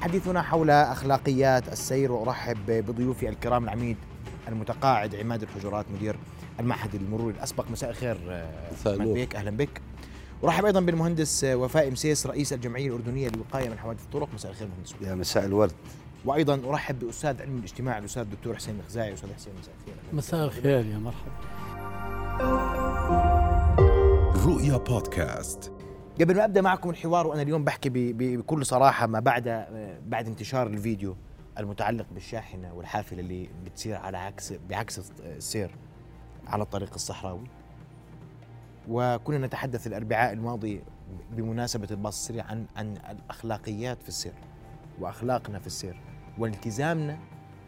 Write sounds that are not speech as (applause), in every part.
حديثنا حول أخلاقيات السير وأرحب بضيوفي الكرام العميد المتقاعد عماد الحجرات مدير المعهد المروري الأسبق. مساء الخير عماد. بيك. أهلا بك. ورحب أيضا بالمهندس وفاء مسيس رئيس الجمعية الأردنية للوقايه من حوادث الطرق. مساء الخير مهندس. يا مساء الورد. وأيضا أرحب بأستاذ علم الاجتماع الأستاذ الدكتور حسين الخزاعي أستاذ حسين مساء الخير. مساء الخير يا مرحبا. رؤيا بودكاست. قبل ما أبدأ معكم الحوار وأنا اليوم بحكي بكل صراحة ما بعد بعد انتشار الفيديو المتعلق بالشاحنة والحافلة اللي بتسير على عكس بعكس السير على الطريق الصحراوي. وكنا نتحدث الأربعاء الماضي بمناسبة الباص السريع عن عن الأخلاقيات في السير وأخلاقنا في السير والتزامنا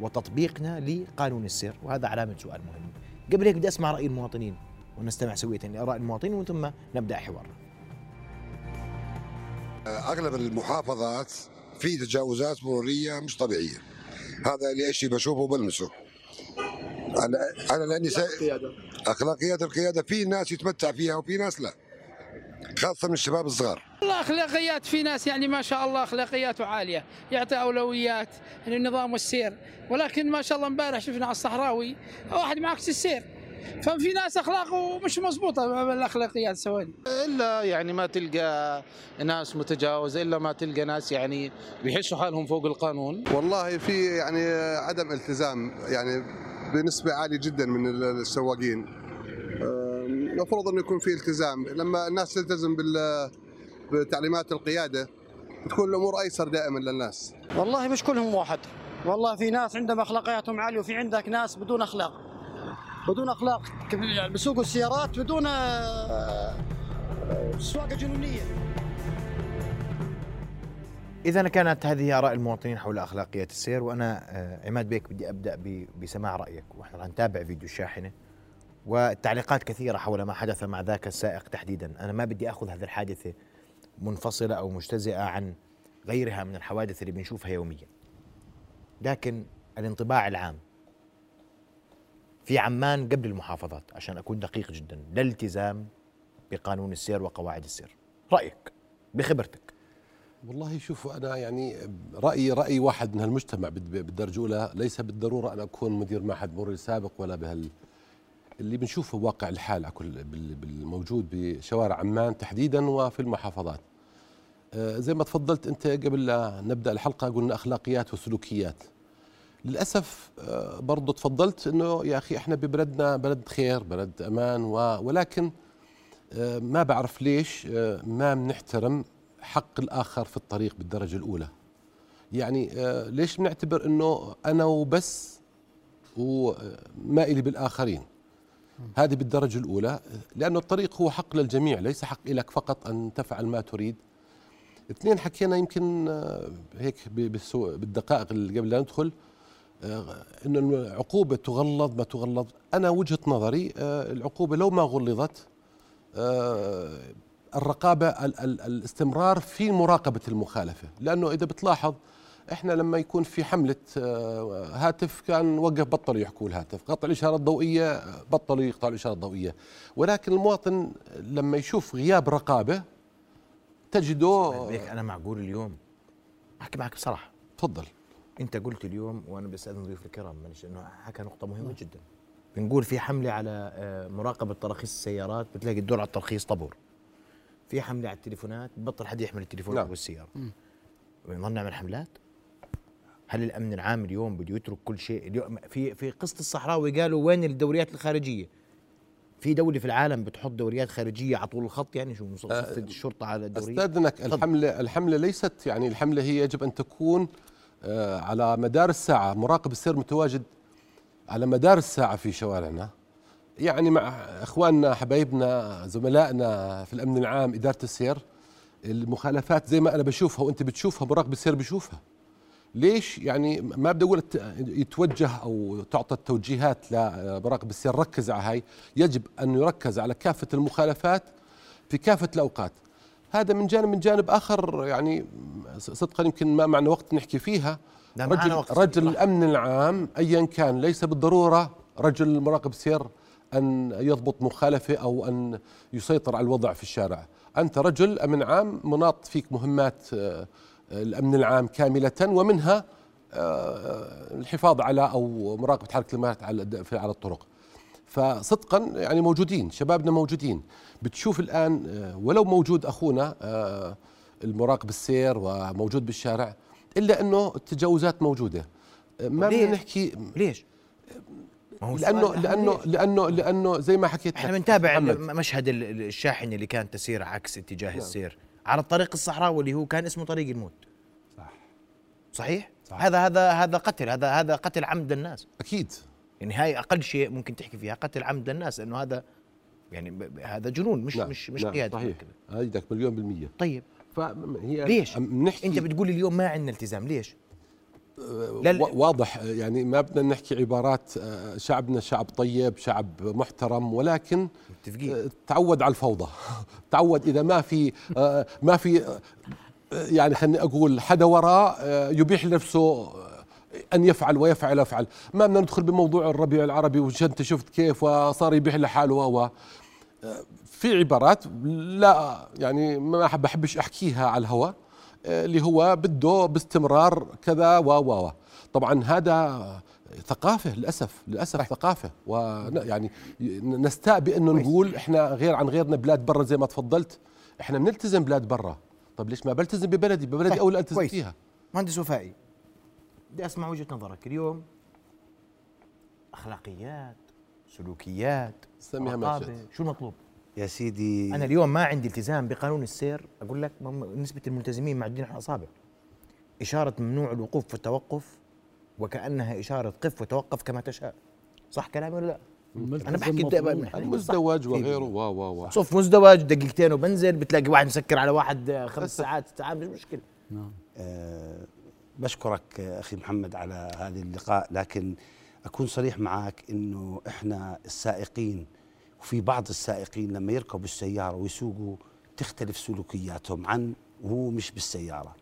وتطبيقنا لقانون السير وهذا علامة سؤال مهم. قبل هيك بدي أسمع رأي المواطنين ونستمع سوية لآراء المواطنين ومن ثم نبدأ حوارنا. أغلب المحافظات في تجاوزات مرورية مش طبيعية. هذا اللي شيء بشوفه وبلمسه. أنا أنا لأني سا... اخلاقيات القيادة. في ناس يتمتع فيها وفي ناس لا. خاصة من الشباب الصغار. والله أخلاقيات في ناس يعني ما شاء الله اخلاقياته عالية. يعطي أولويات للنظام والسير. ولكن ما شاء الله امبارح شفنا على الصحراوي واحد معكس السير. ففي ناس أخلاقه مش مضبوطه بالاخلاقيات سواني إلا يعني ما تلقى ناس متجاوزة إلا ما تلقى ناس يعني بيحسوا حالهم فوق القانون. والله في يعني عدم التزام يعني بنسبة عالية جدا من السواقين. المفروض إنه يكون في التزام. لما الناس تلتزم بال بتعليمات القيادة تكون الأمور أيسر دائما للناس. والله مش كلهم واحد. والله في ناس عندهم أخلاقياتهم عالية وفي عندك ناس بدون أخلاق. بدون أخلاق يعني بيسوقوا السيارات بدون آه، آه، سواقة جنونية. إذا كانت هذه آراء المواطنين حول أخلاقيات السير وأنا آه، عماد بيك بدي أبدأ بسماع رأيك. وإحنا رح نتابع فيديو الشاحنة والتعليقات كثيرة حول ما حدث مع ذاك السائق تحديدا. أنا ما بدي أخذ هذه الحادثة منفصلة أو مجتزئة عن غيرها من الحوادث اللي بنشوفها يوميا. لكن الانطباع العام في عمان قبل المحافظات عشان أكون دقيق جدا لا التزام بقانون السير وقواعد السير. رأيك بخبرتك. والله شوفوا أنا يعني رأيي رأي واحد من هالمجتمع بال- بالدرجة الأولى ليس بالضرورة أن أكون مدير معهد مروري سابق ولا بهال اللي بنشوفه واقع الحال كل بال- بالموجود بشوارع عمان تحديدا وفي المحافظات. آه، زي ما تفضلت أنت قبل لا نبدأ الحلقة قلنا أخلاقيات وسلوكيات. للأسف آه، برضو تفضلت إنه يا أخي إحنا ببلدنا بلد خير بلد أمان و- ولكن آه، ما بعرف ليش آه، ما بنحترم حق الآخر في الطريق بالدرجة الأولى. يعني ليش بنعتبر أنه أنا وبس وما إلي بالآخرين؟ هذه بالدرجة الأولى لأنه الطريق هو حق للجميع ليس حق لك فقط أن تفعل ما تريد. اثنين حكينا يمكن هيك بالدقائق اللي قبل لا ندخل أن العقوبة تغلظ ما تغلظ. أنا وجهة نظري آه، العقوبة لو ما غلظت آه، الرقابة ال- ال- الاستمرار في مراقبة المخالفة. لأنه إذا بتلاحظ إحنا لما يكون في حملة آه، هاتف كان وقف بطلوا يحكوا الهاتف. قطع الإشارة الضوئية آه، بطلوا يقطعوا الإشارة الضوئية. ولكن المواطن لما يشوف غياب رقابة تجده أنا معقول اليوم؟ أحكي معك بصراحة. تفضل. انت قلت اليوم وأنا بستاذن ضيوف الكرام معلش إنه حكى نقطة مهمة جدا. بنقول في حملة على آه، مراقبة تراخيص السيارات بتلاقي الدور على الترخيص طابور. في حملة على التليفونات بطل حد يحمل التليفون نعم. أو السياره بنضل نعمل حملات؟ هل الأمن العام اليوم بده يترك كل شيء؟ اليوم في في قصة الصحراوي قالوا وين الدوريات الخارجية؟ في دولة في العالم بتحط دوريات خارجية على طول الخط؟ يعني شو صفة الشرطة على الدورية أستاذنك تفضل. الحملة الحملة ليست يعني الحملة هي يجب أن تكون آه، على مدار الساعة مراقب السير متواجد على مدار الساعة في شوارعنا. يعني مع إخواننا حبايبنا زملائنا في الأمن العام إدارة السير المخالفات زي ما أنا بشوفها وأنت بتشوفها مراقب السير بشوفها ليش؟ يعني ما بدي أقول يتوجه أو تعطى التوجيهات لمراقب السير ركز على هاي. يجب أن يركز على كافة المخالفات في كافة الأوقات. هذا من جانب من جانب آخر يعني صدقا يمكن ما معنا وقت نحكي فيها رجل وقت. رجل. الامن العام ايا كان ليس بالضرورة رجل مراقب سير أن يضبط مخالفة أو أن يسيطر على الوضع في الشارع أنت رجل أمن عام مناط فيك مهمات آه، الأمن العام كاملة ومنها آه، الحفاظ على أو مراقبة حركة المرات على على الطرق فصدقا يعني موجودين شبابنا موجودين بتشوف الآن آه، ولو موجود أخونا آه، المراقب السير وموجود بالشارع إلا أنه التجاوزات موجودة آه، ما؟ بدنا نحكي ليش؟ لأنه لأنه؟ لأنه لأنه زي ما حكيت إحنا بنتابع مشهد ال- ال- الشاحنه اللي كانت تسير عكس اتجاه نعم. السير على الطريق الصحراوي اللي هو كان اسمه طريق الموت صح صحيح؟ صح. هذا هذا هذا قتل هذا هذا قتل عمد الناس أكيد يعني هاي أقل شيء ممكن تحكي فيها قتل عمد الناس لأنه هذا يعني هذا جنون مش نعم، مش مش نعم، قيادة صحيح. إيدك مليون بالمية. طيب. فهي ليش؟ نحكي أنت بتقول اليوم ما عندنا التزام ليش؟ لا- وا- واضح يعني ما بدنا نحكي عبارات آه، شعبنا شعب طيب شعب محترم ولكن متفقين. آه، تعود على الفوضى. (laughs) تعود إذا ما في ما في يعني خليني أقول حدا وراه آه، يبيح لنفسه أن يفعل ويفعل ويفعل ما بدنا ندخل بموضوع الربيع العربي وش انت شفت كيف وصار يبيح لحاله و في عبارات لا يعني ما بحبش أحكيها على الهواء اللي هو بده باستمرار كذا و و طبعا هذا ثقافة للأسف للأسف ثقافة. ويعني نستاء بانه نقول إحنا غير عن غيرنا بلاد برا زي ما تفضلت. إحنا بنلتزم بلاد برا. طب ليش ما بلتزم ببلدي؟ ببلدي طيب، اولى ألتزم. فيها. مهندس وفائي. بدي أسمع وجهة نظرك. اليوم أخلاقيات سلوكيات سميها ماجد شو المطلوب؟ يا سيدي. أنا اليوم ما عندي التزام بقانون السير. أقول لك نسبة الملتزمين معدودين على الاصابع إشارة ممنوع الوقوف والتوقف وكأنها إشارة قف وتوقف كما تشاء. صح كلامي ولا لا؟ أنا بحكي دائما المزدوج وغيره. و و و صف مزدوج دقيقتين وبنزل بتلاقي واحد مسكر على واحد آه، خمس ساعات تعال مش مشكلة. آه، بشكرك أخي محمد على هذه اللقاء لكن أكون صريح معك إنه إحنا السائقين وفي بعض السائقين لما يركبوا السيارة ويسوقوا تختلف سلوكياتهم عن وهو مش بالسيارة.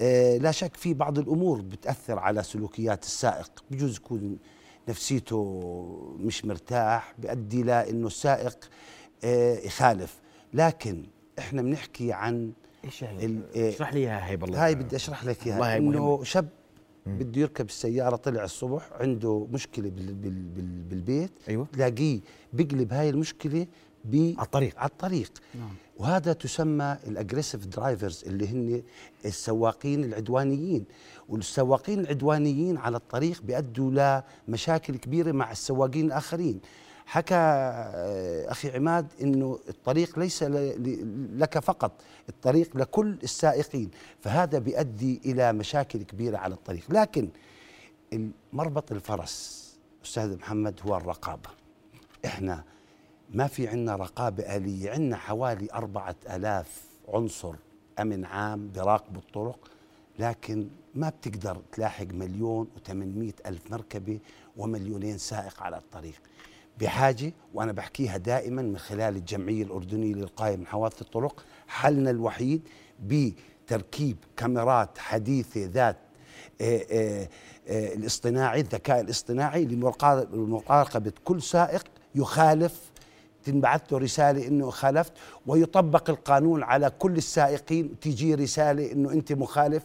آه، لا شك في بعض الأمور بتأثر على سلوكيات السائق. بجوز يكون نفسيته مش مرتاح بيؤدي لأنه السائق آه، يخالف. لكن إحنا بنحكي عن إيش يعني؟ إيه. اشرح لي إياها هي بالله هاي بدي أشرح لك إياها. إنه. شاب بده يركب السيارة طلع الصبح عنده مشكلة بال بال بال بالبيت. أيوة. تلاقيه بيقلب هاي المشكلة ب على الطريق. على الطريق. وهذا تسمى ال aggressive drivers اللي هن السواقين العدوانيين. والسواقين العدوانيين على الطريق بيؤدوا لمشاكل كبيرة مع السواقين الآخرين. حكى آه، أخي عماد إنه الطريق ليس لك فقط الطريق لكل السائقين. فهذا بيؤدي إلى مشاكل كبيرة على الطريق. لكن مربط الفرس أستاذ محمد هو الرقابة. إحنا ما في عندنا رقابة آلية. عندنا حوالي أربعة ألاف عنصر أمن عام براقبوا الطرق لكن ما بتقدر تلاحق مليون وثمانمائة ألف مركبة ومليونين سائق على الطريق. بحاجة وأنا بحكيها دائما من خلال الجمعية الأردنية للقائم من حوادث الطرق حلنا الوحيد بتركيب كاميرات حديثة ذات آه، آه، آه، الاصطناعي الذكاء الاصطناعي لمراقبة كل سائق يخالف تنبعث له رسالة إنه خالفت ويطبق القانون على كل السائقين تيجي رسالة إنه أنت مخالف.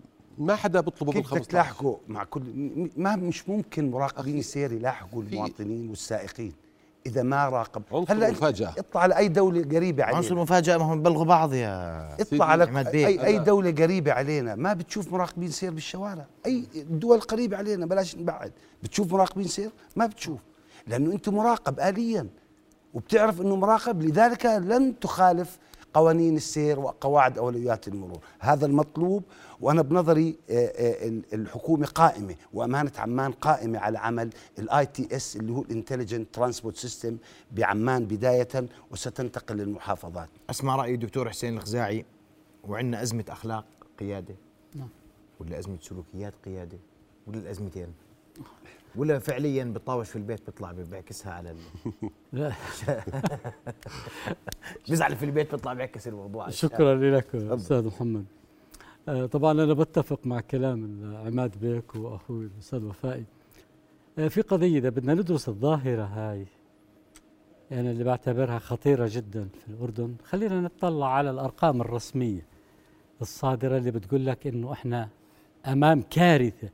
ما حدا بيطلبه كيف بدك 15 تلاحقوا مع كل م- ما مش ممكن مراقبين السير يلاحقوا المواطنين والسائقين إذا ما راقب. عنصر هلا مفاجأة. اطلع على أي دولة قريبة عنصر علينا المفاجاه ما هم بلغوا بعض يا اطلع على. اي أي دولة قريبة علينا. ما بتشوف مراقبين سير بالشوارع. أي الدول القريبه علينا بلاش نبعد. بتشوف مراقبين سير؟ ما بتشوف. لأنه أنت مراقب اليا وبتعرف إنه مراقب لذلك لن تخالف قوانين السير وقواعد أولويات المرور. هذا المطلوب وأنا بنظري آه، آه، ال- الحكومة قائمة وأمانة عمان قائمة على عمل ال ITS اللي هو ال intelligent transport system بعمان بداية وستنتقل للمحافظات. أسمع راي الدكتور حسين الخزاعي وعندنا أزمة أخلاق قيادة. نعم. ولا أزمة سلوكيات قيادة؟ ولا الأزمتين؟ ولا فعليا بتطاوش في البيت بيطلع بيعكسها على ال... لا (laughs) بيزعل في البيت بيطلع بيعكس الموضوع. شكرا لك أستاذ محمد. آه، طبعا أنا بتفق مع كلام عماد بيك وأخوي الأستاذ وفائي. آه، في قضية إذا بدنا ندرس الظاهرة هاي يعني اللي بعتبرها خطيرة جدا في الأردن خلينا نطلع على الأرقام الرسمية الصادرة اللي بتقول لك إنه إحنا أمام كارثة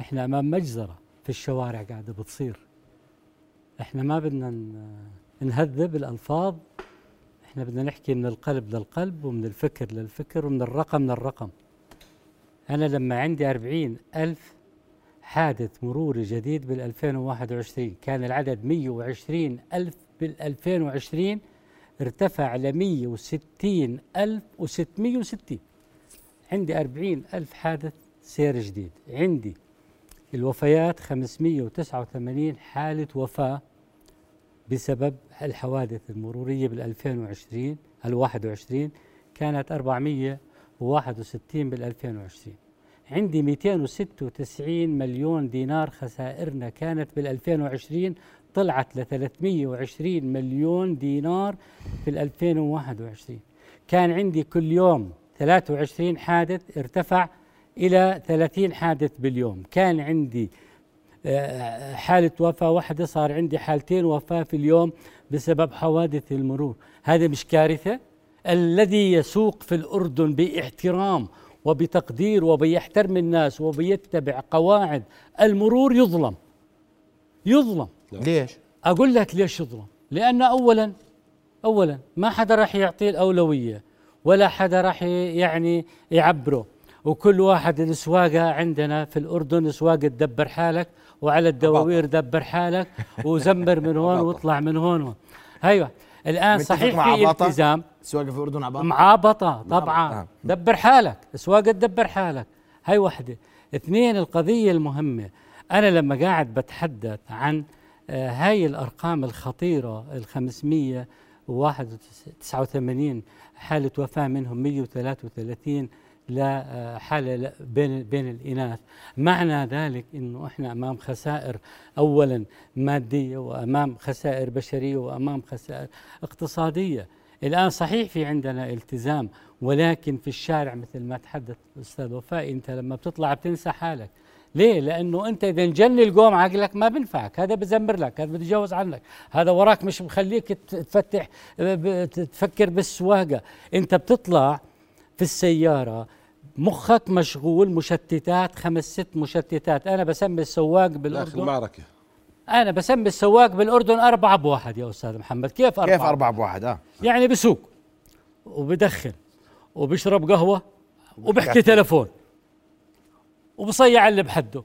إحنا أمام مجزرة. في الشوارع قاعدة بتصير. إحنا ما بدنا نهذب الألفاظ إحنا بدنا نحكي من القلب للقلب ومن الفكر للفكر ومن الرقم للرقم. أنا لما عندي أربعين ألف حادث مروري جديد بال 2021 كان العدد 120 ألف بال 2020 ارتفع ل 160 ألف و660 عندي 40 ألف حادث سير جديد. عندي الوفيات 589 حالة وفاة بسبب الحوادث المرورية بال 2020 ال 21 كانت 461 بال 2020 عندي 296 مليون دينار خسائرنا كانت بال 2020 طلعت ل 320 مليون دينار في ال 2021 كان عندي كل يوم 23 حادث ارتفع إلى 30 حادث باليوم. كان عندي آه، حالة وفاة. واحدة صار عندي حالتين وفاة في اليوم بسبب حوادث المرور. هذا مش كارثة؟ الذي يسوق في الأردن باحترام وبتقدير وبيحترم الناس وبيتبع قواعد المرور يظلم. يظلم. ليش؟ أقول لك ليش يظلم. لأن أولا أولا ما حدا راح يعطيه الأولوية ولا حدا راح يعني يعبره. وكل واحد السواقة عندنا في الأردن سواقة تدبر حالك وعلى الدواوير دبر حالك وزمر من هون واطلع من هون. الآن متفق صحيح في؟ التزام. السواقه في الأردن عباطه معابطة طبعا. آه. دبر حالك. سواقة دبر حالك. هاي وحدة. اثنين القضية المهمة. أنا لما قاعد بتحدث عن آه، هاي الأرقام الخطيرة ال 589 حالة وفاة منهم 133 لا آه، بين بين الإناث. معنى ذلك أنه إحنا أمام خسائر أولا مادية وأمام خسائر بشرية وأمام خسائر اقتصادية. الآن صحيح في عندنا التزام ولكن في الشارع مثل ما تحدث الأستاذ وفاء أنت لما بتطلع بتنسى حالك. ليه؟ لأنه أنت إذا انجن القوم عقلك ما بنفعك هذا بزمر لك هذا بتجاوز عنك. هذا وراك مش مخليك تفتح ب- تفكر بالسواقة. أنت بتطلع في السيارة. مخك مشغول مشتتات خمس ست مشتتات. أنا بسمي السواق داخل بالأردن المعركة. أنا بسمي السواق بالأردن أربعة بواحد يا أستاذ محمد. كيف أربعة؟ كيف أربعة بواحد؟ آه. يعني بسوق وبدخن وبشرب قهوة وبحكي. تلفون وبصيع اللي بحده.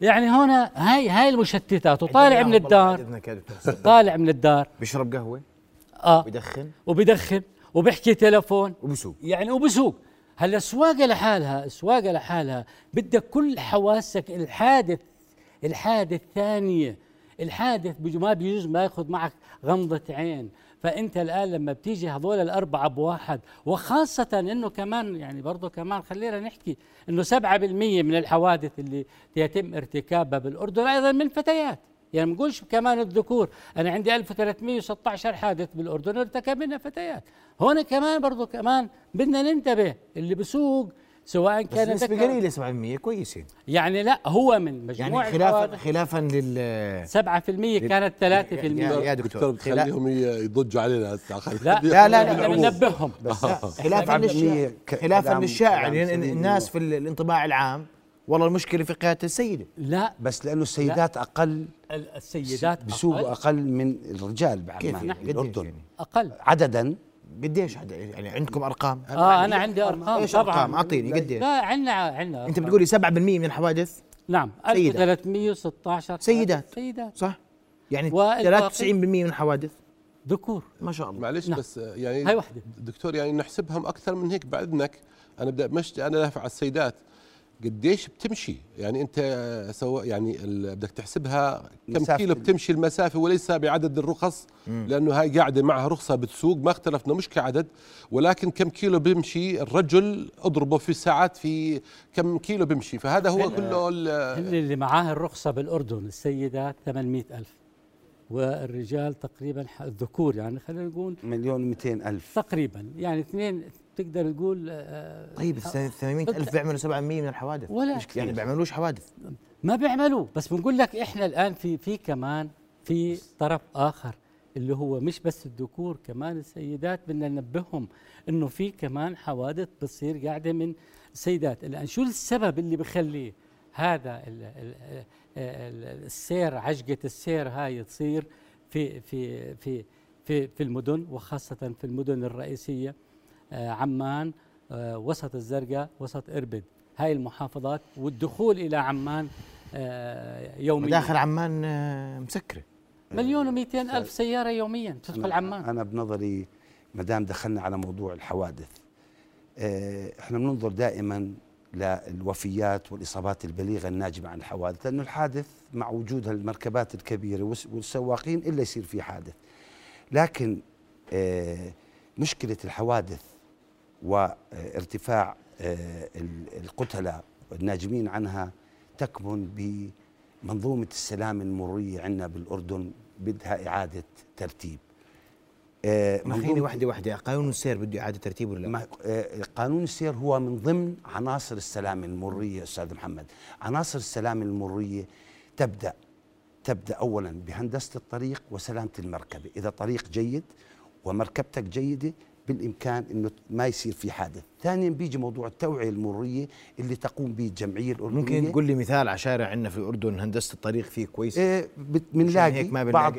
يعني هنا هاي هاي المشتتات. وطالع من الدار. طالع من الدار. بيشرب قهوة آه. بدخن وبدخن وبحكي تلفون. وبسوق. يعني وبسوق. هلا السواقه لحالها السواقه لحالها. بدك كل حواسك الحادث الحادث ثانية. الحادث ما بيجوز ما ياخذ معك غمضة عين. فأنت الآن لما بتيجي هذول الأربعة بواحد وخاصة إنه كمان يعني برضه كمان خلينا نحكي إنه 7% من الحوادث اللي يتم ارتكابها بالأردن أيضا من فتيات. يعني ما نقولش كمان الذكور. أنا عندي 1316 حادث بالأردن ارتكب منها فتيات. هون كمان برضه كمان بدنا ننتبه اللي بسوق سواء كان نسبة قليلة 7% كويسة يعني لا هو من مجموع يعني خلافا خلافا لل 7% كانت 3% يا- يا دكتور بتخليهم يضجوا علينا هسه. لا لا، لا، لا، بدنا بالعموم. ننبههم. بس خلافا 7% للشائع خلافا للشائع يعني. الناس في ال- الانطباع العام والله المشكلة في قيادة السيدة. لا. بس لأنه السيدات أقل ال- السيدات بسوقوا أقل, أقل من الرجال؟ قديش الاردن يعني؟ أقل. عددا. قديش هذا يعني عندكم أرقام؟ آه أنا عندي أرقام. إيش طبعا. ارقام أعطيني قديش؟ لا عندنا عندنا أنت بتقولي 7% من الحوادث؟ نعم سيدات. 1316 سيدات. سيدات. صح؟ يعني والباقي؟ 93% من الحوادث. ذكور. ما شاء الله. معلش نعم. بس يعني هاي وحدة. دكتور يعني نحسبهم أكثر من هيك بعد اذنك أنا بدي مش أنا دافع على السيدات. قديش بتمشي؟ يعني انت سواء يعني ال- بدك تحسبها كم كيلو بتمشي المسافة وليس بعدد الرخص؟ لأنه هاي قاعدة معها رخصة بتسوق ما اختلفنا مش كعدد. ولكن كم كيلو بيمشي الرجل أضربه في ساعات في كم كيلو بيمشي؟ فهذا هو كله اللي معاه الرخصة بالأردن السيدات 800 ألف؟ والرجال تقريبا الذكور يعني خلينا نقول مليون و200 ألف. تقريبا يعني اثنين تقدر تقول آه، طيب 800 ألف بيعملوا 700 من الحوادث ولا مش يعني بيعملوش حوادث. ما بيعملوا. بس بنقول لك إحنا الآن في في كمان في طرف آخر اللي هو مش بس الذكور كمان السيدات بدنا ننبههم إنه في كمان حوادث بتصير قاعدة من السيدات الآن شو السبب اللي بخلي هذا ال ال ال السير عجقه السير هاي تصير في في في في في المدن وخاصة في المدن الرئيسية آه، عمان آه، وسط الزرقاء وسط إربد. هاي المحافظات والدخول إلى عمان آه، يوميا. مداخل عمان مسكرة. مليون ومئتين ألف سيارة يوميا تدخل عمان. أنا بنظري ما دام دخلنا على موضوع الحوادث إحنا بننظر دائما للوفيات والإصابات البليغة الناجمة عن الحوادث لأنه الحادث مع وجود المركبات الكبيرة والس- والسواقين إلا يصير في حادث. لكن آه، مشكلة الحوادث وارتفاع آه، ال- القتلى والناجمين عنها تكمن بمنظومة السلام المرورية عندنا بالأردن بدها إعادة ترتيب. آه، منظومة- وحده وحده قانون السير بده إعادة ترتيب ولا آه، قانون السير هو من ضمن عناصر السلام المرية أستاذ محمد. عناصر السلام المرية تبدأ تبدأ أولا بهندسة الطريق وسلامة المركبة. إذا طريق جيد ومركبتك جيدة بالإمكان أنه ما يصير في حادث. ثانيا بيجي موضوع التوعية المرية اللي تقوم به الجمعية الأردنية. ممكن تقول لي مثال على شارع عندنا في الأردن هندسة الطريق فيه كويس؟ إيه بنلاقي ما بعض.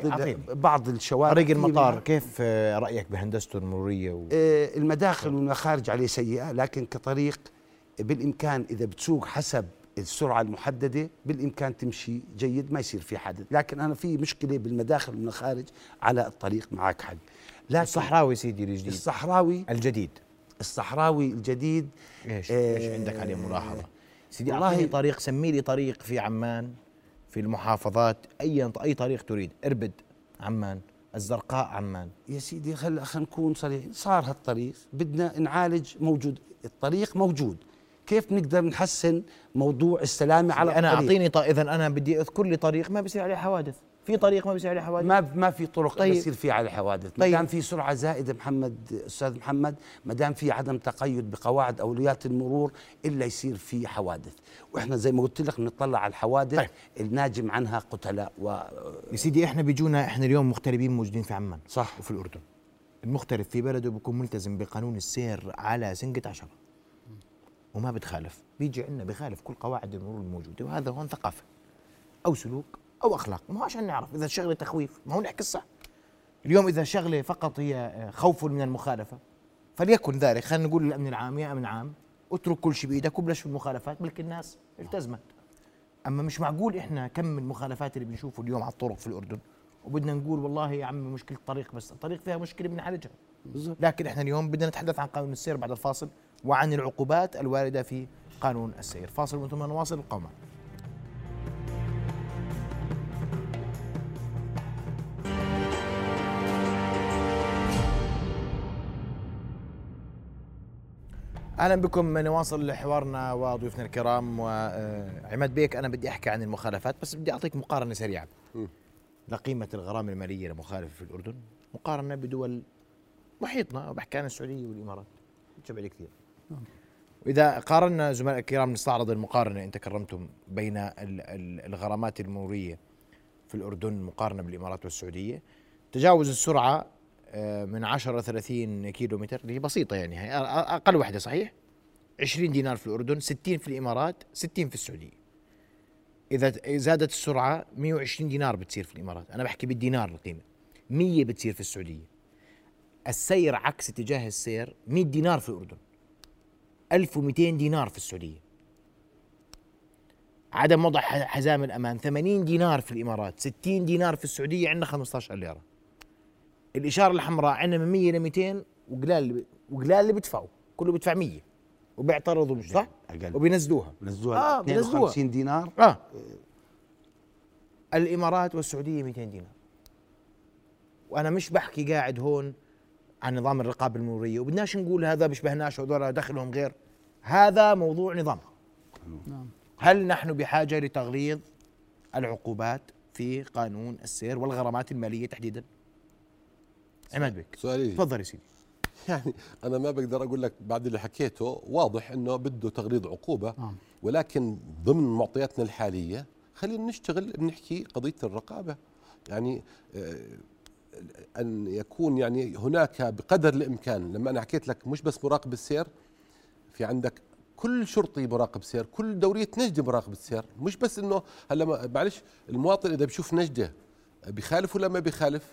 بعض الشوارع طريق المطار كيف آه، رأيك بهندسته المروريه و... آه، المداخل والمخارج عليه سيئة لكن كطريق بالإمكان إذا بتسوق حسب السرعة المحددة بالإمكان تمشي جيد ما يصير في حادث. لكن أنا في مشكلة بالمداخل والمخارج على الطريق معك حق لكن الصحراوي سيدي الجديد الصحراوي الجديد. الصحراوي الجديد إيش؟ آه، إيش عندك عليه ملاحظة؟ سيدي أعطيني طريق سمي لي طريق في عمان في المحافظات أي أي طريق تريد. إربد عمان الزرقاء عمان. يا سيدي خل خلينا نكون صريحين. صار هالطريق بدنا نعالج موجود. الطريق موجود. كيف نقدر نحسن موضوع السلامة على أنا الطريق أعطيني ط... اذا أنا بدي أذكر لي طريق ما بيصير عليه حوادث في طريق ما بيصير عليه حوادث ما ما في طرق طيب. طيب. يصير فيها على الحوادث ما طيب. دام في سرعة زائدة محمد أستاذ محمد ما دام في عدم تقيد بقواعد أولويات المرور إلا يصير في حوادث وإحنا زي ما قلت لك بنطلع على الحوادث طيب. طيب. الناجم عنها قتلاء و يا سيدي إحنا بيجونا إحنا اليوم مغتربين موجودين في عمان صح. وفي الأردن المغترب في بلده بيكون ملتزم بقانون السير على سنقة عشرة وما بتخالف. بيجي عندنا بخالف كل قواعد المرور الموجودة وهذا هون ثقافة. أو سلوك أو أخلاق ما هو عشان نعرف إذا الشغلة تخويف ما هو نحكي الصح. اليوم إذا شغلة فقط هي آه، خوف من المخالفة فليكن ذلك. خلينا نقول للامن العام يا أمن عام اترك كل شيء بإيدك وبلش في المخالفات بلكي الناس التزمت. أما مش معقول إحنا كم من المخالفات اللي بنشوفه اليوم على الطرق في الأردن وبدنا نقول والله يا عمي مشكلة الطريق بس الطريق فيها مشكلة بنعالجها. لكن إحنا اليوم بدنا نتحدث عن قانون السير بعد الفاصل. وعن العقوبات الواردة في قانون السير. فاصل ومن ثم نواصل القوم معنا. أهلا بكم نواصل حوارنا وضيوفنا الكرام وعماد بيك أنا بدي أحكي عن المخالفات بس بدي أعطيك مقارنة سريعة. لقيمه الغرامة المالية لمخالف في الأردن مقارنة بدول محيطنا بحكي عن السعودية والإمارات تشبه لي وإذا قارنا زملاء الكرام نستعرض المقارنة أنت كرمتم بين ال- ال- الغرامات المروريه في الأردن مقارنة بالإمارات والسعودية. تجاوز السرعة آه، من 10 ل 30 كيلو متر هي بسيطة يعني هي أ- أقل وحدة صحيح؟ 20 دينار في الأردن 60 في الإمارات 60 في السعودية. إذا ت- زادت السرعة 120 دينار بتصير في الإمارات. أنا بحكي بالدينار القيمة. 100 بتصير في السعودية. السير عكس اتجاه السير 100 دينار في الأردن. 1200 دينار في السعودية. عدم وضع حزام الأمان 80 دينار في الإمارات 60 دينار في السعودية عندنا 15 ليرة. الإشارة الحمراء عندنا من 100 ل 200 وقلال وقلال اللي بيدفعوا كله بيدفع 100 وبيعترضوا مش صح؟ أقل. وبينزلوها. نزلوها آه، آه بينزلوها. 52 دينار؟ آه. الإمارات والسعودية 200 دينار. وأنا مش بحكي قاعد هون عن نظام الرقابة المرورية. وبدناش نقول هذا بيشبهناش هذول دخلهم غير؟ هذا موضوع نظام نعم. هل نحن بحاجة لتغليظ العقوبات في قانون السير والغرامات المالية تحديدا؟ عماد بك سؤالي. تفضل يا سيدي. يعني أنا ما بقدر أقول لك بعد اللي حكيته واضح إنه بده تغليظ عقوبة نعم. ولكن ضمن معطياتنا الحالية خلينا نشتغل بنحكي قضية الرقابة. يعني آه، أن يكون يعني هناك بقدر الإمكان لما أنا حكيت لك مش بس مراقب السير في عندك كل شرطي مراقب سير كل دورية نجدة مراقب السير مش بس إنه هلا معلش المواطن إذا بيشوف نجدة بيخالف ولا ما بيخالف؟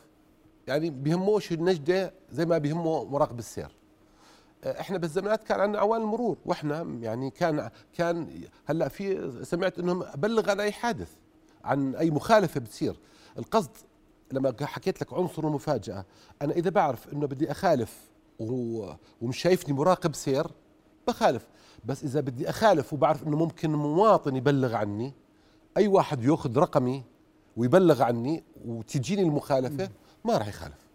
يعني بيهموش النجدة زي ما بيهمه مراقب السير. إحنا بالزمانات كان عندنا عوان المرور وإحنا يعني كان كان هلا في سمعت إنهم بلغ عن أي حادث عن أي مخالفة بتصير. القصد لما حكيت لك عنصر المفاجأة أنا إذا بعرف إنه بدي أخالف ومش شايفني مراقب سير بخالف. بس إذا بدي أخالف وبعرف إنه ممكن مواطن يبلغ عني أي واحد يأخذ رقمي ويبلغ عني وتجيني المخالفة ما راح يخالف.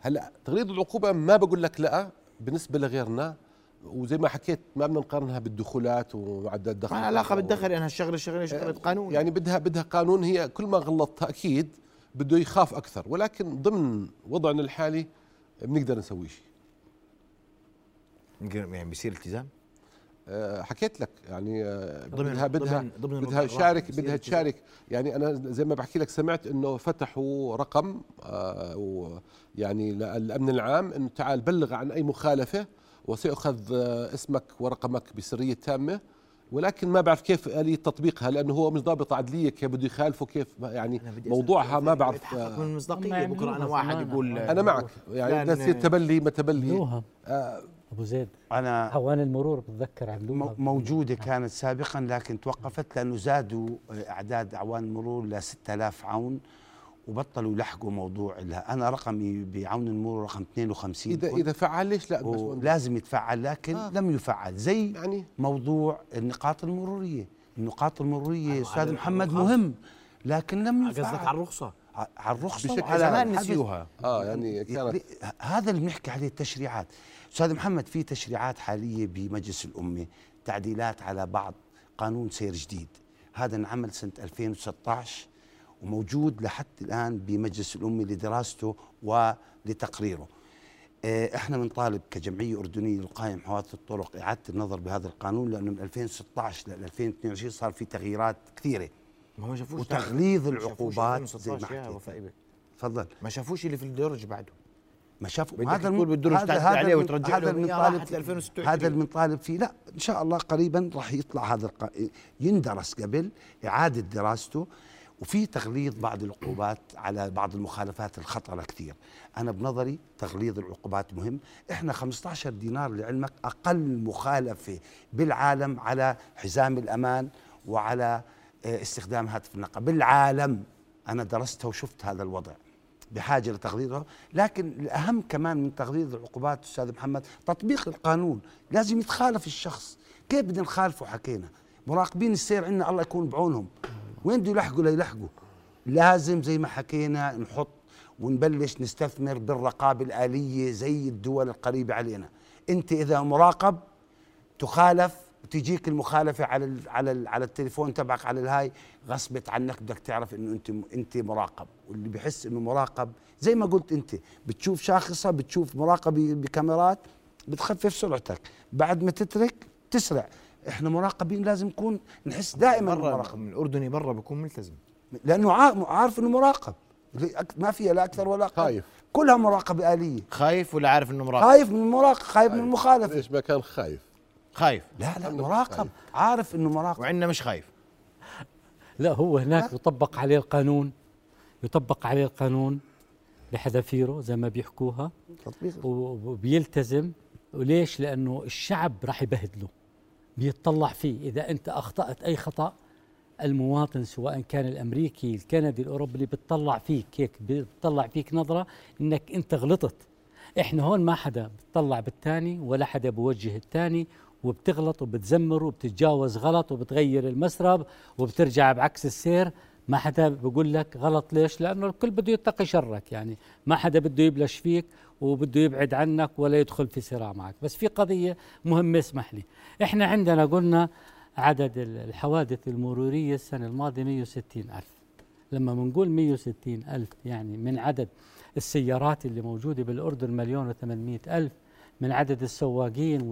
هلأ تغليظ العقوبة ما بقول لك لا بالنسبة لغيرنا. وزي ما حكيت ما بدنا نقارنها بالدخولات ومعدل الدخل ما علاقة بالدخل لانها الشغله شغلة شغلة قانون. يعني بدها بدها قانون هي كل ما غلطتها أكيد بده يخاف أكثر. ولكن ضمن وضعنا الحالي بنقدر نسوي شيء. يعني بيصير التزام؟ آه، حكيت لك. يعني آه، ضمن- بدها بدها ضمن- بدها تشارك بدها. تشارك. يعني أنا زي ما بحكي لك سمعت إنه فتحوا رقم آه، يعني للامن العام إنه تعال بلغ عن أي مخالفة وسيؤخذ آه، اسمك ورقمك بسرية تامة ولكن ما بعرف كيف آلية تطبيقها لأنه هو مش ضابط عدلية كيف بده يخالفه كيف يعني أنا موضوعها ما بعرف آه، من المصداقية هم بكرة أنا يعملوها واحد. يقول أنا معك يعني تصير تبلي ما تبلي. آه، أبو زيد أنا عوان المرور بتذكر عملوها موجودة كانت سابقا لكن توقفت لأنه زادوا إعداد أعوان المرور ل 6000 عون. وبطلوا يلحقوا موضوع لها أنا رقمي بعون المرور رقم 52 إذا كنت إذا فعل ليش لا بس لازم يتفعل لكن آه. لم يفعل زي يعني؟ موضوع النقاط المرورية. النقاط المرورية على- أستاذ محمد. مهم لكن لم يفعل قصدك على الرخصة؟ على الرخصة. بشكل زمان الحبس. نسيوها. آه يعني كانت هذا اللي بنحكي عليه التشريعات. أستاذ محمد في تشريعات حالية بمجلس الأمة تعديلات على بعض قانون سير جديد. هذا انعمل سنة 2016 وموجود لحد الآن بمجلس الأمة لدراسته ولتقريره. آه، إحنا بنطالب كجمعية أردنية للقائم حوادث الطرق إعادة النظر بهذا القانون لأنه من 2016 ل 2022 صار في تغييرات كثيرة. ما هو شافوش وتغليظ ما العقوبات زي ما 2016 يا حكيت. تفضل. ما شافوش اللي في الدرج بعده. ما شافوا. هذا تقول بالدرج هذا- عليه وترجع هذا 2026. هذا اللي بنطالب فيه. لا إن شاء الله قريبا راح يطلع هذا الق... يندرس قبل إعادة دراسته. وفي تغليظ بعض العقوبات على بعض المخالفات الخطرة كثير. أنا بنظري تغليظ العقوبات مهم. إحنا 15 دينار لعلمك أقل مخالفة بالعالم على حزام الأمان وعلى آه، استخدام هاتف النقل بالعالم أنا درستها وشفت هذا الوضع بحاجة لتغليظها لكن الأهم كمان من تغليظ العقوبات أستاذ محمد تطبيق القانون. لازم يتخالف الشخص. كيف بدنا نخالفه حكينا؟ مراقبين السير عندنا الله يكون بعونهم. وين بده يلحقوا؟ ليلحقوا لازم زي ما حكينا نحط ونبلش نستثمر بالرقابة الآلية زي الدول القريبة علينا. أنت إذا مراقب تخالف وتجيك المخالفة على ال على ال على التليفون تبعك على الهاي غصبت عنك بدك تعرف إنه أنت أنت مراقب. واللي بحس إنه مراقب زي ما قلت أنت بتشوف شاخصة بتشوف مراقب بكاميرات بتخفف سرعتك. بعد ما تترك تسرع. إحنا مراقبين لازم نكون نحس دائما مراقب الأردني برا بيكون ملتزم. لأنه عا- عارف إنه مراقب. ما فيها لا أكثر ولا أقل. خايف. كلها مراقبة آلية. خايف ولا عارف إنه مراقب؟ خايف من المراقب خايف من المخالفه ليش ما كان خايف؟ خايف. لا لا مراقب. خايف. عارف إنه مراقب. وعندنا مش خايف. لا هو هناك يطبق عليه القانون. يطبق عليه القانون بحذافيره زي ما بيحكوها. وبيلتزم. وليش؟ لأنه الشعب راح يبهدله. بيتطلع فيه. إذا أنت أخطأت أي خطأ المواطن سواء كان الأمريكي الكندي الأوروبي اللي بتطلع فيك هيك بتطلع فيك نظرة إنك أنت غلطت. إحنا هون ما حدا بتطلع بالثاني ولا حدا بوجه الثاني وبتغلط وبتزمر وبتتجاوز غلط وبتغير المسرب وبترجع بعكس السير. ما حدا بقول لك غلط ليش؟ لأنه الكل بده يتقي شرك يعني. ما حدا بده يبلش فيك وبده يبعد عنك ولا يدخل في صراع معك. بس في قضية مهمة اسمح لي. إحنا عندنا قلنا عدد الحوادث المرورية السنة الماضية 160 ألف. لما بنقول 160 ألف يعني من عدد السيارات اللي موجودة بالأردن مليون و800 ألف من عدد السواقين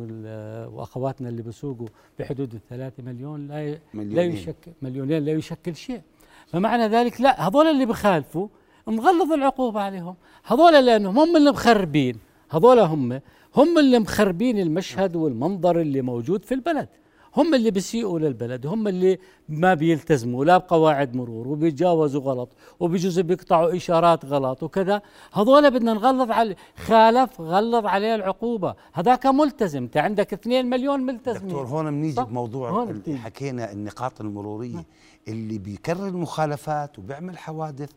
وأخواتنا اللي بيسوقوا بحدود الثلاثة مليون لا لا يشكل مليونين لا يشكل شيء. فمعنى ذلك لا هذول اللي بخالفوا مغلظ العقوبة عليهم. هذول لأنهم هم اللي مخربين. هذول هم هم اللي مخربين المشهد والمنظر اللي موجود في البلد. هم اللي بيسيئوا للبلد هم اللي ما بيلتزموا لا بقواعد مرور وبيتجاوزوا غلط وبيجوز بيقطعوا إشارات غلط وكذا. هذول بدنا نغلظ على خالف غلظ عليه العقوبة. هذاك ملتزم أنت عندك 2 مليون ملتزمين. دكتور هون بنيجي بموضوع حكينا النقاط المرورية. اللي بيكرر المخالفات وبيعمل حوادث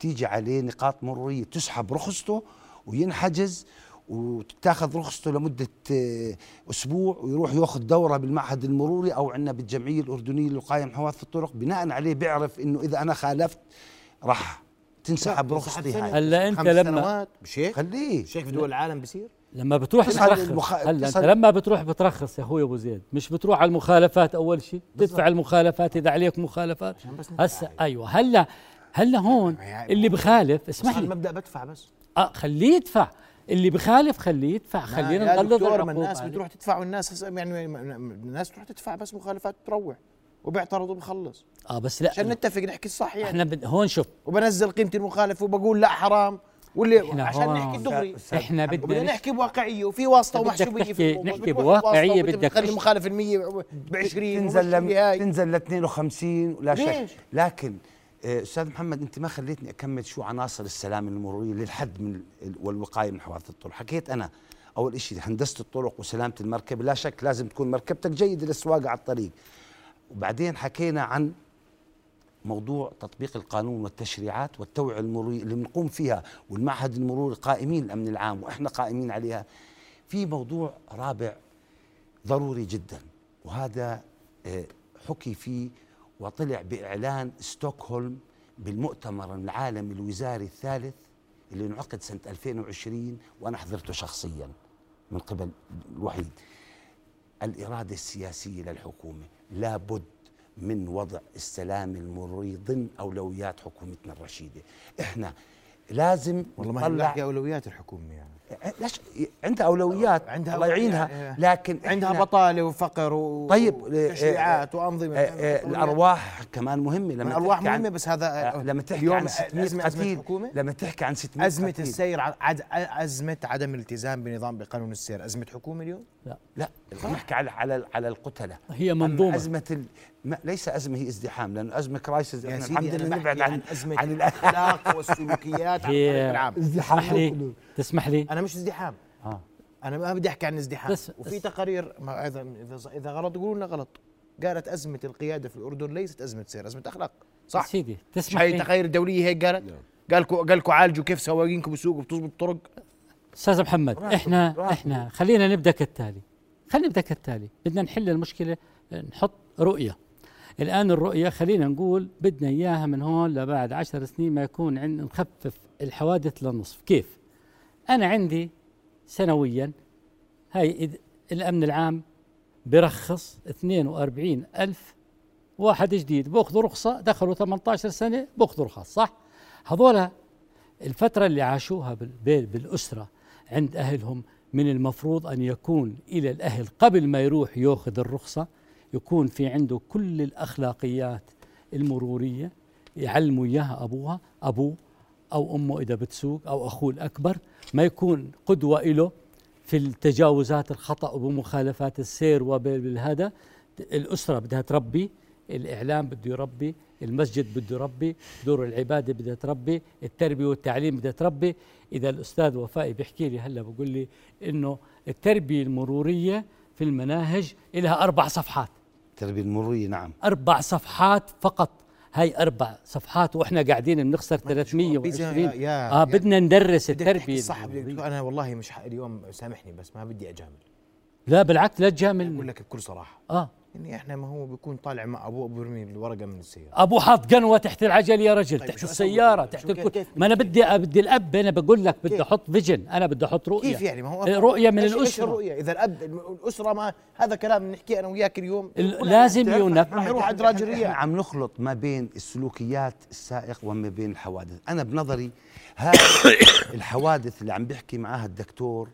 تيجي عليه نقاط مرورية تسحب رخصته وينحجز وتاخذ رخصته لمدة آه، أسبوع ويروح ياخذ دورة بالمعهد المروري أو عندنا بالجمعية الأردنية للوقايه حوادث الطرق بناء عليه بيعرف إنه إذا أنا خالفت راح تنسحب رخصتي هاي. هلا أنت لما مش هيك خليه. مش هيك في دول العالم بصير لما بتروح ترخص المخ... هلا أنت لما بتروح بترخص يا أخوي أبو زيد. مش بتروح على المخالفات أول شيء تدفع المخالفات إذا عليك مخالفات. هسه أيوه. هلا هلا هون يعني اللي بخالف اسمح لي. المبدا بدفع بس آه خليه يدفع. اللي بخالف خليه يدفع خلينا نغلظ العقوبة الناس بتروح تدفع والناس يعني الناس تروح تدفع بس مخالفات تروح وبيعترض وبخلص آه بس لا عشان نتفق نحكي الصح يعني. إحنا بد... هون شوف. وبنزل قيمة المخالف وبقول لا حرام. واللي عشان نحكي دغري. إحنا بدنا نحكي بواقعية وفي واسطة ومحسوبيه في الموضوع. نحكي بواقعية بدك تخلي المخالف المية ب 20 تنزل ل تنزل ل 52 لا شك لكن أستاذ محمد أنت ما خليتني أكمل شو عناصر السلامه المرورية للحد من والوقاية من حوادث الطرق. حكيت أنا أول شيء هندسة الطرق وسلامة المركب لا شك لازم تكون مركبتك جيدة للسواقة على الطريق. وبعدين حكينا عن موضوع تطبيق القانون والتشريعات والتوعية المرورية اللي بنقوم فيها والمعهد المروري قائمين الأمن العام وإحنا قائمين عليها. في موضوع رابع ضروري جدا وهذا آه، حكي فيه وطلع بإعلان ستوكهولم بالمؤتمر العالمي الوزاري الثالث اللي انعقد سنة 2020 وأنا حضرته شخصيا من قبل الوحيد. الإرادة السياسية للحكومة لابد من وضع السلام المروري ضمن أولويات حكومتنا الرشيدة. إحنا لازم والله ما نطلع أولويات الحكومة يعني. ليش؟ عندها أولويات عندها الله يعينها. يعني لكن عندها بطالة وفقر و طيب وتشريعات وأنظمة. آه، آه، الأرواح كمان مهمة لما الارواح مهمة بس هذا آه، لما تحكي عن 600 قتيل لما تحكي عن 600 أزمة قتيل. السير عد أزمة عدم الالتزام بنظام بقانون السير. أزمة حكومة اليوم؟ لا. لا نحكي على على على القتلة. هي منظومة. أزمة ال... ما ليس أزمة هي ازدحام لأنه أزمة كرايسيس إحنا الحمد لله نبعد عن أزمة عن الأخلاق والسلوكيات هي ازدحام لي تسمح لي؟ أنا مش ازدحام. آه. أنا ما بدي أحكي عن ازدحام بس وفي بس تقارير ما إذا إذا غلط يقولوا لنا غلط. قالت أزمة القيادة في الأردن ليست أزمة سير أزمة أخلاق. صح؟ سيدي تسمح لي؟ التقارير الدولية هيك قالت؟ نعم. قالكم قالكم عالجوا كيف سواقينكم بسوقوا بتظبط الطرق أستاذ محمد إحنا إحنا خلينا نبدأ كالتالي. خلينا نبدأ كالتالي. بدنا نحل المشكلة نحط رؤية. الآن الرؤية خلينا نقول بدنا إياها من هون لبعد عشر سنين ما يكون عند نخفف الحوادث للنصف. كيف؟ أنا عندي سنويا هاي الأمن العام برخص 42 ألف واحد جديد. بأخذوا رخصة دخلوا 18 سنة بأخذوا رخص صح؟ هذولا الفترة اللي عاشوها بالأسرة عند أهلهم من المفروض أن يكون إلى الأهل قبل ما يروح يأخذ الرخصة يكون في عنده كل الأخلاقيات المرورية يعلموا إياها أبوها أبوه أو أمه إذا بتسوق أو أخوه الأكبر ما يكون قدوة له في التجاوزات الخطأ وبمخالفات السير وبالهذا الأسرة بدها تربي الإعلام بده يربي المسجد بده يربي دور العبادة بدها تربي التربية والتعليم بدها تربي. إذا الأستاذ وفائي بيحكي لي هلأ بقول لي إنه التربية المرورية في المناهج لها أربع صفحات. التربية المرورية نعم. أربع صفحات فقط. هاي أربع صفحات وإحنا قاعدين بنخسر 320 يا يا. آه بدنا ندرس التربية. صح أنا والله مش اليوم سامحني بس ما بدي أجامل. لا بالعكس لا تجامل بقول لك بكل صراحة. آه. يعني إحنا ما هو بيكون طالع مع ابوه أبو يرمي الورقة من السيارة. أبو حاط قنوة تحت العجل يا رجل طيب تحت السيارة؟ تحت الكل ما أنا بدي بدي الأب أنا بقول لك بدي؟ أحط فيجن أنا بدي أحط رؤية. كيف يعني؟ ما هو إيه، رؤية من إيش- الأسرة. الرؤية؟ إذا الاب الأسرة ما هذا كلام نحكيه أنا وياك اليوم. ال- لازم ينف راح يروح عند راجل عم نخلط ما بين السلوكيات السائق وما بين الحوادث. أنا بنظري هاي (coughs) الحوادث اللي عم بيحكي معاها الدكتور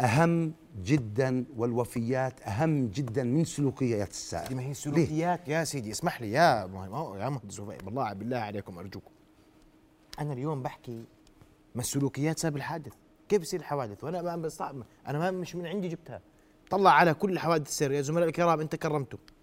أهم جدا والوفيات أهم جدا من سلوكيات السائق. ما هي؟ سلوكيات؟ يا سيدي اسمح لي يا مه- يا مهندس وفاء بالله بالله عليكم ارجوكم أنا اليوم بحكي ما السلوكيات سبب الحادث؟ كيف يصير الحوادث؟ وأنا ما بستعب أنا ما مش من عندي جبتها. طلع على كل حوادث السير يا زملاء الكرام أنت كرمتوا حق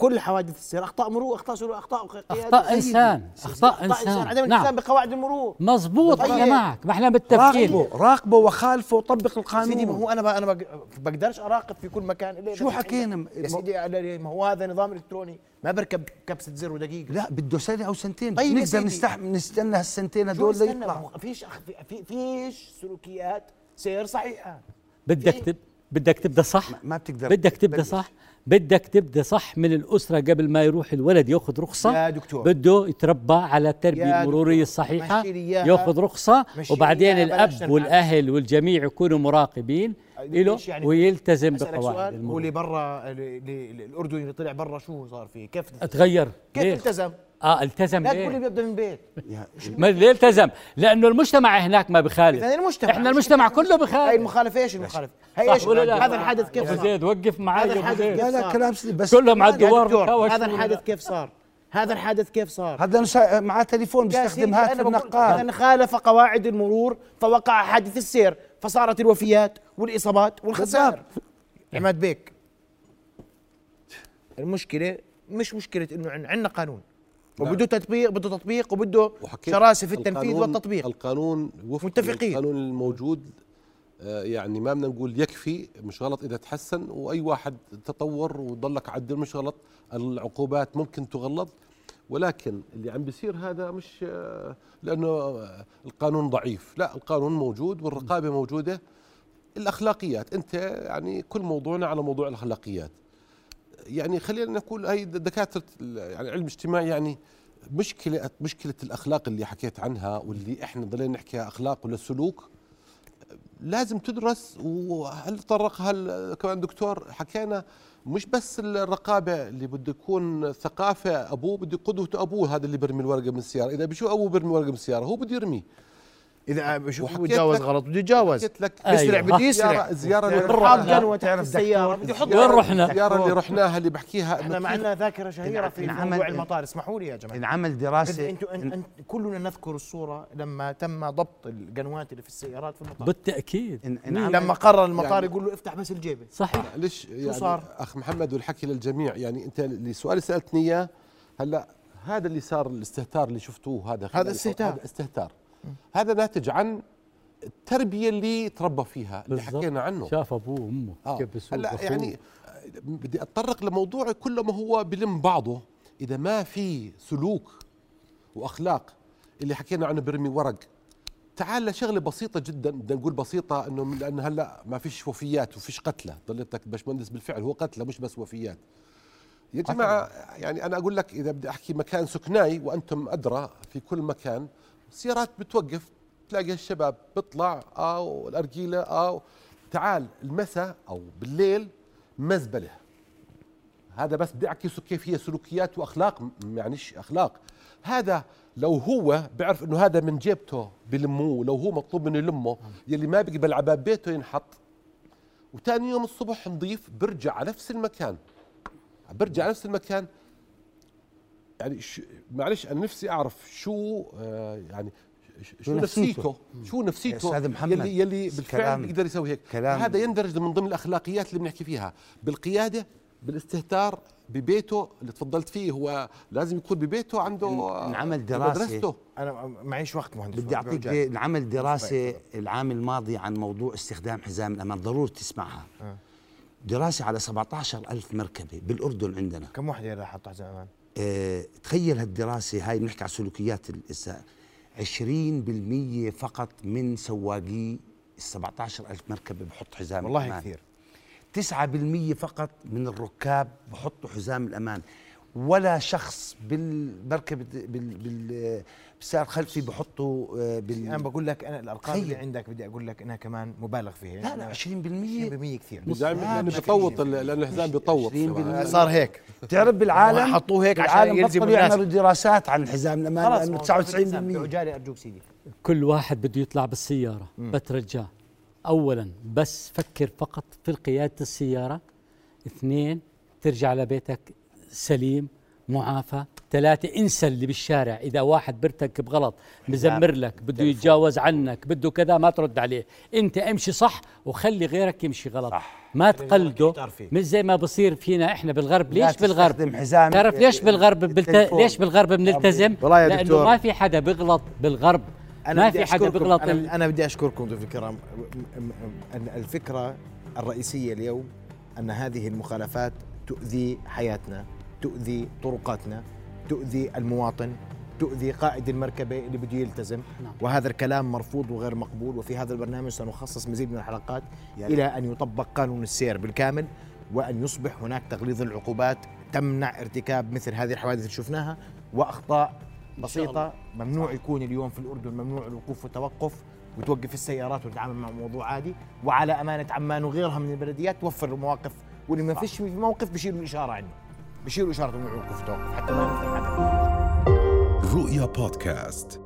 كل حوادث السير أخطاء مرور أخطاء سلوك أخطاء. أخطاء سيدي. إنسان اخطاء أخطاء إنسان إنسان. عدم نعم. الالتزام بقواعد المرور. مزبوط أنا طيب. معك. ما إحنا متفقين. راقبوا راقبوا وخالفوا وطبق القانون. سيدي ما هو أنا ب- أنا بق- بقدرش أراقب في كل مكان. شو حكينا؟ يا سيدي على- ما هو هذا نظام إلكتروني. ما بركب كبسة زر ودقيقه لا بده سنة أو سنتين. طيب يا نقدر سيدي. نستحمل نستنى هالسنتين هدول ليطلعوا فيش أخ- في في فيش سلوكيات سير صحيحة. بدك تب بدك تبدأ صح؟ ما بتقدر. بدك تبدأ. صح؟ بدك تبدأ صح من الأسرة قبل ما يروح الولد ياخذ رخصة يا دكتور. بده يتربى على التربية المرورية. الصحيحة. ياخذ رخصة وبعدين الأب. والأهل والجميع يكونوا مراقبين له يعني؟ ويلتزم بقواعد سؤال هو المرور اللي برا الاردني اللي طلع برا شو صار فيه كيف تغير كيف؟ التزم آه التزم لا تقول لي؟ بيبدأ من بيت. يا- ما ليه التزم؟ لأنه المجتمع هناك ما بخالف. إذا المجتمع. إحنا المجتمع كله هاي بخالف. المخالفة إيش المخالفة؟ هي إيش؟ هذا الحادث كيف صار؟ زيد وقف معي. هذا يا الحادث لا لا صار. كلام سليم بس كلهم على الدوار هذا الحادث؟ كيف صار؟ هذا الحادث كيف صار؟ هذا نسا- معاه تليفون بيستخدم هاتف النقال إذا خالف قواعد المرور فوقع حادث السير فصارت الوفيات والإصابات والخسائر. عماد بيك المشكلة مش مشكلة إنه عن- عندنا قانون. وبده تطبيق بده تطبيق وبده شراسة في التنفيذ القانون- والتطبيق. القانون وفق متفقين. القانون الموجود آه، يعني ما بدنا نقول يكفي مش غلط إذا تحسن وأي واحد تطور وضلك عدل مش غلط. العقوبات ممكن تغلظ ولكن اللي عم بيصير هذا مش آه، لأنه آه، القانون ضعيف. لا القانون موجود والرقابة موجودة. الأخلاقيات أنت يعني كل موضوعنا على موضوع الأخلاقيات. يعني خلينا نقول هي دكاترة يعني علم اجتماعي يعني مشكله مشكلة الأخلاق اللي حكيت عنها واللي إحنا ضلينا نحكي أخلاق ولا سلوك لازم تدرس وهل طرقها كمان دكتور حكينا مش بس الرقابة اللي بده يكون ثقافة أبوه بده قدوه ابوه هذا اللي برمي الورقة من السيارة. إذا بشوف أبوه برمي ورقة من السيارة؟ هو بده يرمي. إذا بشوف بيتجاوز لك- غلط بده يتجاوز حكيت لك بيسرع أيوة. بده يسرع. قنوة تحت السيارة بده يحط وين رحنا؟ الزياره اللي رحناها اللي بحكيها. إحنا إنه ما عندنا ذاكرة شهيرة في موضوع المطار اسمحوا لي يا جماعة. انعمل بس دراسه أنتوا أن- أن- كلنا نذكر الصورة لما تم ضبط القنوات اللي في السيارات في المطار. بالتأكيد. إن- انعمل لما قرر المطار يعني- يقول له افتح بس الجيبة. صحيح. ليش يعني صار؟ أخ محمد والحكي للجميع. يعني أنت السؤال اللي سألتني إياه هلأ هذا اللي صار الاستهتار اللي شفتوه هذا خلال- استهتار. هذا استهتار. هذا ناتج عن التربيه اللي تربى فيها اللي. حكينا عنه شاف أبوه وأمه آه. كيف بسوق هلا. يعني بدي أتطرق لموضوع كله ما هو بلم بعضه إذا ما في سلوك وأخلاق اللي حكينا عنه برمي ورق تعال لشغلة بسيطة جدا بدنا نقول بسيطة إنه من لأنه هلا ما فيش وفيات وفيش قتلى ضليتك باشمهندس بالفعل هو قتلى مش بس وفيات يا جماعة يعني أنا أقول لك إذا بدي أحكي مكان سكناي وأنتم أدرى في كل مكان السيارات بتوقف تلاقي الشباب بيطلع أو الارجيله أو تعال المساء أو بالليل مزبلة. هذا بس بدي أعكس كيف هي سلوكيات وأخلاق معلش أخلاق. هذا لو هو بيعرف إنه هذا من جيبته بلموه لو هو مطلوب منه يلمه يلي ما بيقبل على باب بيته ينحط. وتاني يوم الصبح نظيف برجع على نفس المكان. برجع على نفس المكان يعني ش... معلش أنا نفسي أعرف شو آه يعني شو نفسيته. نفسيته؟ شو نفسيته أستاذ محمد، يلي يلي بالفعل بيقدر يسوي هيك. كلام- هذا يندرج من ضمن الأخلاقيات اللي بنحكي فيها. بالقيادة بالاستهتار ببيته اللي تفضلت فيه هو لازم يكون ببيته عنده آه، انعمل دراسة. مدرسته. أنا معيش وقت مهندس بدي أعطيك جاي. نعمل دراسة العام الماضي عن موضوع استخدام حزام الأمان ضروري تسمعها. دراسة على 17000 مركبة بالأردن عندنا. كم واحد يلا حط حزام أمان آه تخيل هالدراسة هاي بنحكي على سلوكيات السائق 20% فقط من سواقي ال 17000 مركبة بحط حزام والله الأمان. كثير. 9% فقط من الركاب بحطوا حزام الأمان. ولا شخص بالمركبة بال بال بالسائق الخلفي بحطوا آه، بال أنا بقول لك أنا الأرقام اللي تخيل. عندك بدي أقول لك إنها كمان مبالغ فيها. لا لا 20% 20% كثير. دائما بيطوط. لأنه الحزام بيطوط 20% صار هيك. تعرف بالعالم؟ (laughs) حطوه هيك عشان بطلوا الناس. يعملوا دراسات عن حزام الامان خلاص لأنه ما هو صار 99% بعجالة أرجوك سيدي. كل واحد بده يطلع بالسيارة. بترجاه أولا بس فكر فقط في قيادة السيارة. اثنين ترجع لبيتك سليم. معافى. ثلاثة انسى اللي بالشارع. إذا واحد بيرتكب غلط مزمر لك بده يتجاوز عنك بده كذا ما ترد عليه. أنت امشي صح وخلي غيرك يمشي غلط. صح. ما تقلده. مش زي ما بصير فينا إحنا بالغرب. ليش بالغرب؟ حزام تعرف ليش بالغرب. ليش بالغرب بنلتزم؟ والله يا لأنه. ما في حدا بيغلط بالغرب. ما بدي في حدا ال- أنا, أنا بدي أشكركم ضيوف الكرام. الفكرة الرئيسية اليوم أن هذه المخالفات تؤذي حياتنا. تؤذي طرقاتنا تؤذي المواطن تؤذي قائد المركبة اللي بده يلتزم. نعم. وهذا الكلام مرفوض وغير مقبول. وفي هذا البرنامج سنخصص مزيد من الحلقات إلى أن يطبق قانون السير بالكامل وأن يصبح هناك تغليظ العقوبات تمنع ارتكاب مثل هذه الحوادث اللي شفناها. وأخطاء بسيطة ممنوع يكون اليوم في الأردن ممنوع الوقوف والتوقف وتوقف السيارات وتتعامل مع موضوع عادي. وعلى أمانة عمان وغيرها من البلديات توفر المواقف واللي ما فيش في موقف بشيلوا الإشارة عنه. بشيلوا ممنوع الوقوف والتوقف حتى ما نفهم حدا رؤيا بودكاست.